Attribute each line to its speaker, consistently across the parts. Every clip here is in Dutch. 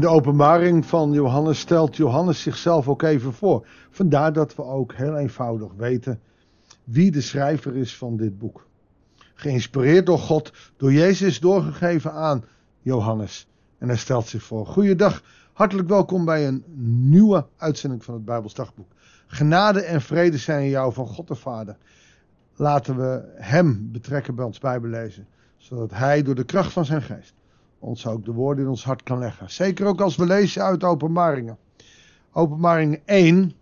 Speaker 1: In de openbaring van Johannes stelt Johannes zichzelf ook even voor. Vandaar dat we ook heel eenvoudig weten wie de schrijver is van dit boek. Geïnspireerd door God, door Jezus doorgegeven aan Johannes. En hij stelt zich voor. Goeiedag, hartelijk welkom bij een nieuwe uitzending van het Bijbelsdagboek. Genade en vrede zijn jou van God de Vader. Laten we Hem betrekken bij ons Bijbellezen, zodat Hij door de kracht van zijn geest ons ook de woorden in ons hart kan leggen. Zeker ook als we lezen uit Openbaringen. Openbaring 1,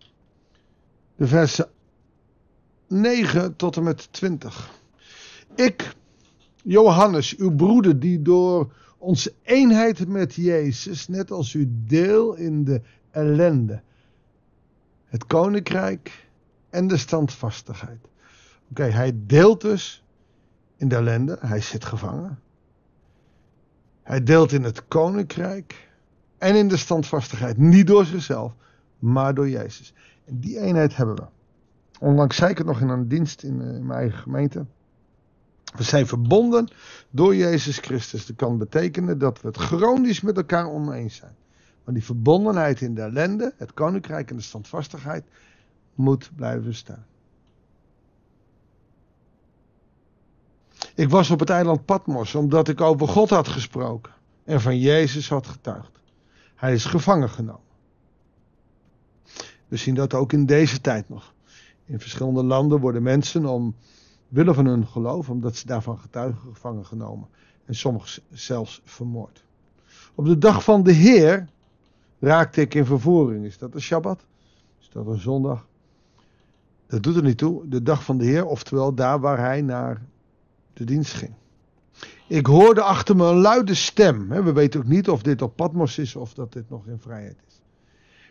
Speaker 1: de versen 9 tot en met 20. Ik, Johannes, uw broeder, die door onze eenheid met Jezus, net als u deel in de ellende, het koninkrijk en de standvastigheid. Oké, hij deelt dus in de ellende, hij zit gevangen. Hij deelt in het koninkrijk en in de standvastigheid. Niet door zichzelf, maar door Jezus. En die eenheid hebben we. Onlangs zei ik het nog in een dienst in, eh, in mijn eigen gemeente. We zijn verbonden door Jezus Christus. Dat kan betekenen dat we het chronisch met elkaar oneens zijn. Maar die verbondenheid in de ellende, het koninkrijk en de standvastigheid moet blijven staan. Ik was op het eiland Patmos omdat ik over God had gesproken en van Jezus had getuigd. Hij is gevangen genomen. We zien dat ook in deze tijd nog. In verschillende landen worden mensen om willen van hun geloof, omdat ze daarvan getuigen, gevangen genomen. En sommigen zelfs vermoord. Op de dag van de Heer raakte ik in vervoering. Is dat een Shabbat? Is dat een zondag? Dat doet er niet toe. De dag van de Heer, oftewel daar waar hij naar de dienst ging. Ik hoorde achter me een luide stem. We weten ook niet of dit op Patmos is of dat dit nog in vrijheid is.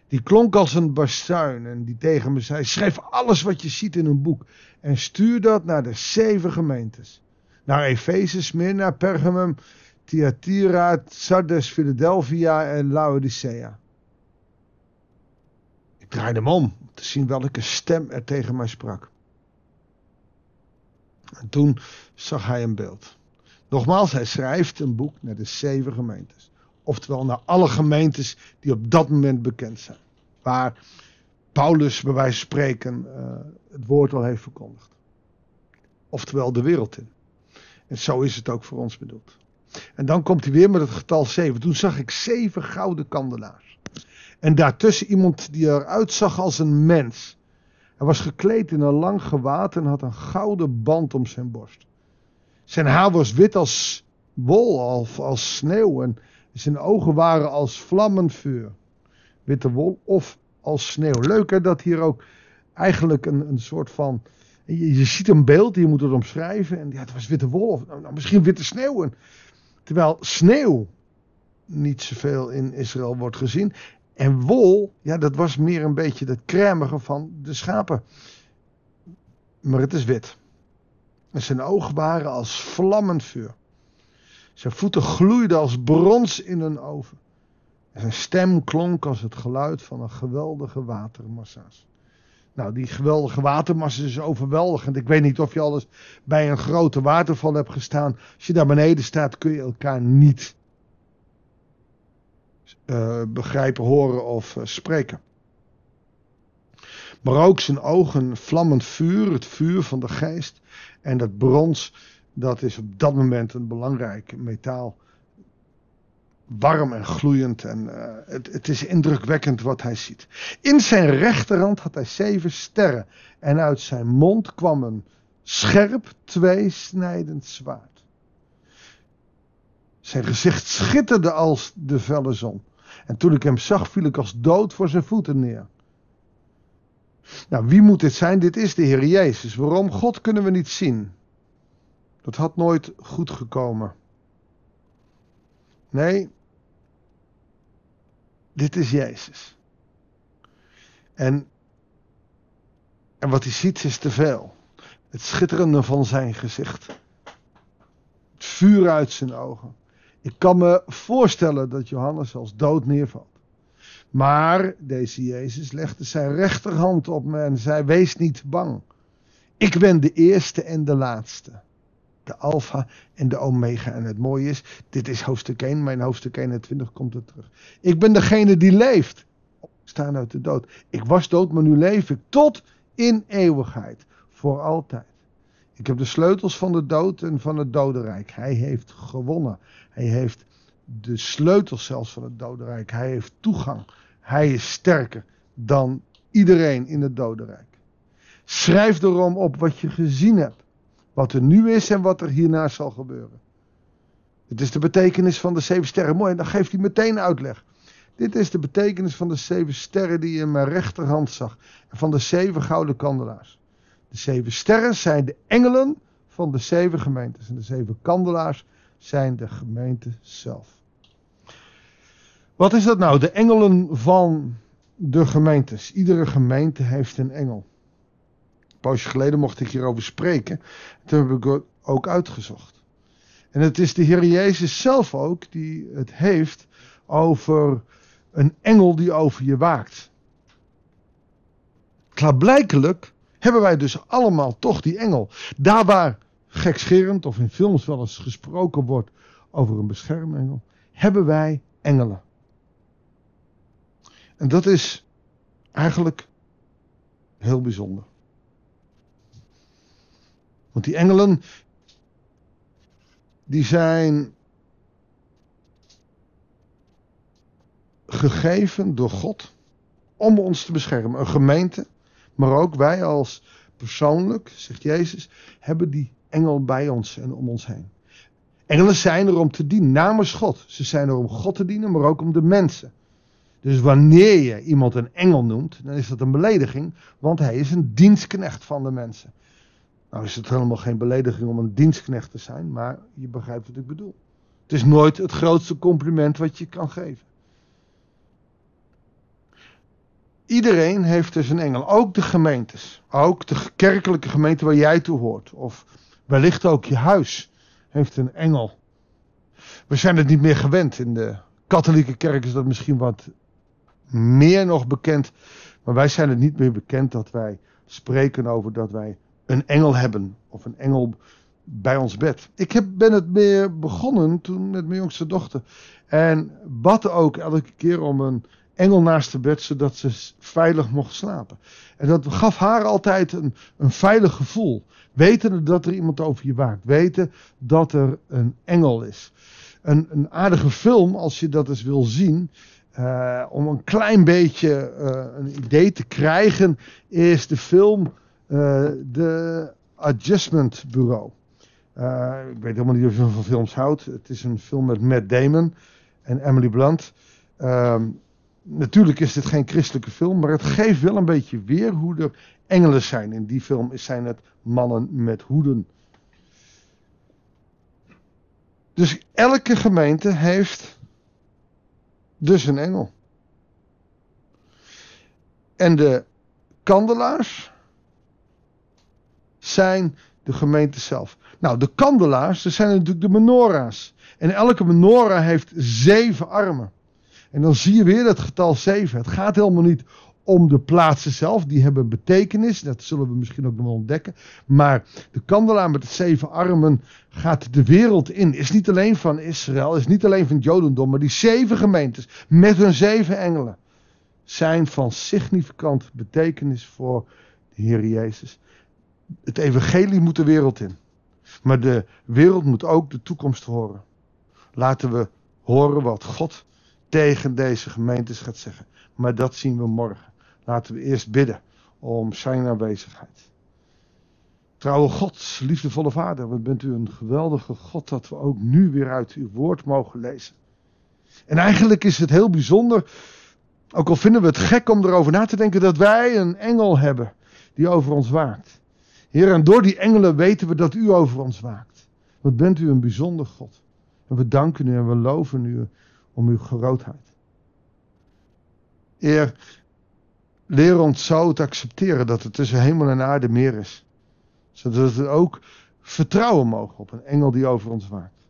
Speaker 1: Die klonk als een bastuin en die tegen me zei: Schrijf alles wat je ziet in een boek en stuur dat naar de zeven gemeentes: naar Efeze, Smyrna, Pergamum, Thyatira, Sardes, Philadelphia en Laodicea. Ik draaide hem om om te zien welke stem er tegen mij sprak. En toen zag hij een beeld. Nogmaals, hij schrijft een boek naar de zeven gemeentes. Oftewel naar alle gemeentes die op dat moment bekend zijn. Waar Paulus bij wijze van spreken uh, het woord al heeft verkondigd. Oftewel de wereld in. En zo is het ook voor ons bedoeld. En dan komt hij weer met het getal 7. Toen zag ik zeven gouden kandelaars. En daartussen iemand die eruit zag als een mens. Hij was gekleed in een lang gewaad en had een gouden band om zijn borst. Zijn haar was wit als wol, als, als sneeuw en zijn ogen waren als vlammend vuur. Witte wol of als sneeuw. Leuk hè, dat hier ook eigenlijk een, een soort van... Je, je ziet een beeld, je moet het omschrijven. En ja, het was witte wol of nou, nou misschien witte sneeuw. En, terwijl sneeuw niet zoveel in Israël wordt gezien. En wol, ja, dat was meer een beetje het crèmige van de schapen. Maar het is wit. En zijn ogen waren als vlammend vuur. Zijn voeten gloeiden als brons in een oven. En zijn stem klonk als het geluid van een geweldige watermassa's. Nou, die geweldige watermassa is overweldigend. Ik weet niet of je al eens bij een grote waterval hebt gestaan. Als je daar beneden staat, kun je elkaar niet uh, begrijpen, horen of uh, spreken. Maar ook zijn ogen vlammend vuur, het vuur van de geest. En dat brons, dat is op dat moment een belangrijk metaal. Warm en gloeiend en uh, het, het is indrukwekkend wat hij ziet. In zijn rechterhand had hij zeven sterren en uit zijn mond kwam een scherp tweesnijdend zwaard. Zijn gezicht schitterde als de felle zon. En toen ik hem zag, viel ik als dood voor zijn voeten neer. Nou, wie moet dit zijn? Dit is de Heer Jezus. Waarom? God kunnen we niet zien. Dat had nooit goed gekomen. Nee, dit is Jezus. En, en wat hij ziet is te veel. Het schitterende van zijn gezicht. Het vuur uit zijn ogen. Ik kan me voorstellen dat Johannes als dood neervalt. Maar deze Jezus legde zijn rechterhand op me en zei: Wees niet bang. Ik ben de eerste en de laatste. de alfa en de omega. En het mooie is, dit is hoofdstuk 1, mijn hoofdstuk 21 komt er terug. Ik ben degene die leeft. Staan uit de dood. Ik was dood, maar nu leef ik tot in eeuwigheid. Voor altijd. Ik heb de sleutels van de dood en van het dodenrijk. Hij heeft gewonnen. Hij heeft de sleutels zelfs van het dodenrijk. Hij heeft toegang. Hij is sterker dan iedereen in het dodenrijk. Schrijf erom op wat je gezien hebt. Wat er nu is en wat er hierna zal gebeuren. Het is de betekenis van de zeven sterren. Mooi, en dan geeft hij meteen uitleg. Dit is de betekenis van de zeven sterren die je in mijn rechterhand zag. En van de zeven gouden kandelaars. De zeven sterren zijn de engelen van de zeven gemeentes. En de zeven kandelaars zijn de gemeente zelf. Wat is dat nou? De engelen van de gemeentes. Iedere gemeente heeft een engel. Een poosje geleden mocht ik hierover spreken. Toen heb ik het ook uitgezocht. En het is de Heer Jezus zelf ook die het heeft over een engel die over je waakt. Klaarblijkelijk hebben wij dus allemaal toch die engel. Daar waar gekscherend of in films wel eens gesproken wordt over een beschermengel, hebben wij engelen. En dat is eigenlijk heel bijzonder. Want die engelen, die zijn gegeven door God om ons te beschermen. Een gemeente, maar ook wij als persoonlijk, zegt Jezus, hebben die engel bij ons en om ons heen. Engelen zijn er om te dienen namens God. Ze zijn er om God te dienen, maar ook om de mensen. Dus wanneer je iemand een engel noemt, dan is dat een belediging, want hij is een dienstknecht van de mensen. Nou is het helemaal geen belediging om een dienstknecht te zijn, maar je begrijpt wat ik bedoel. Het is nooit het grootste compliment wat je kan geven. Iedereen heeft dus een engel, ook de gemeentes, ook de kerkelijke gemeente waar jij toe hoort, of wellicht ook je huis heeft een engel. We zijn het niet meer gewend. In de katholieke kerk is dat misschien wat meer nog bekend. Maar wij zijn het niet meer bekend dat wij spreken over dat wij een engel hebben. Of een engel bij ons bed. Ik heb, ben het meer begonnen toen met mijn jongste dochter. En bad ook elke keer om een engel naast de bed, zodat ze veilig mocht slapen. En dat gaf haar altijd een, een veilig gevoel. Weten dat er iemand over je waakt. Weten dat er een engel is. Een, een aardige film, als je dat eens wil zien. Uh, om een klein beetje uh, een idee te krijgen, is de film uh, The Adjustment Bureau. ik weet helemaal niet of je van films houdt. Het is een film met Matt Damon en Emily Blunt. Ehm, natuurlijk is dit geen christelijke film, maar het geeft wel een beetje weer hoe er engelen zijn. In die film zijn het mannen met hoeden. Dus elke gemeente heeft dus een engel. En de kandelaars zijn de gemeente zelf. Nou, de kandelaars, dat zijn natuurlijk de menorahs. En elke menorah heeft zeven armen. En dan zie je weer dat getal 7. Het gaat helemaal niet om de plaatsen zelf, die hebben betekenis, dat zullen we misschien ook nog wel ontdekken. Maar de kandelaar met de zeven armen gaat de wereld in. Is niet alleen van Israël, is niet alleen van het Jodendom, maar die zeven gemeentes met hun zeven engelen zijn van significant betekenis voor de Heer Jezus. Het evangelie moet de wereld in. Maar de wereld moet ook de toekomst horen. Laten we horen wat God tegen deze gemeentes gaat zeggen. Maar dat zien we morgen. Laten we eerst bidden om zijn aanwezigheid. Trouwe God, liefdevolle Vader, wat bent u een geweldige God dat we ook nu weer uit uw woord mogen lezen. En eigenlijk is het heel bijzonder, ook al vinden we het gek om erover na te denken, dat wij een engel hebben die over ons waakt. Heer, en door die engelen weten we dat u over ons waakt. Wat bent u een bijzonder God. En we danken u en we loven u om uw grootheid. Heer, leer ons zo te accepteren dat er tussen hemel en aarde meer is. Zodat we ook vertrouwen mogen op een engel die over ons waakt.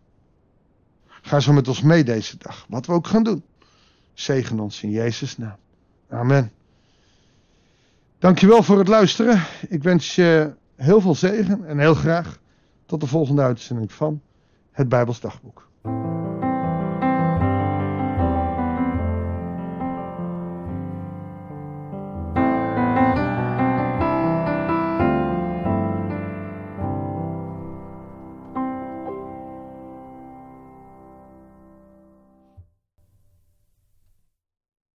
Speaker 1: Ga zo met ons mee deze dag, wat we ook gaan doen. Zegen ons in Jezus' naam. Amen. Dankjewel voor het luisteren. Ik wens je heel veel zegen en heel graag Tot de volgende uitzending van het Bijbels Dagboek.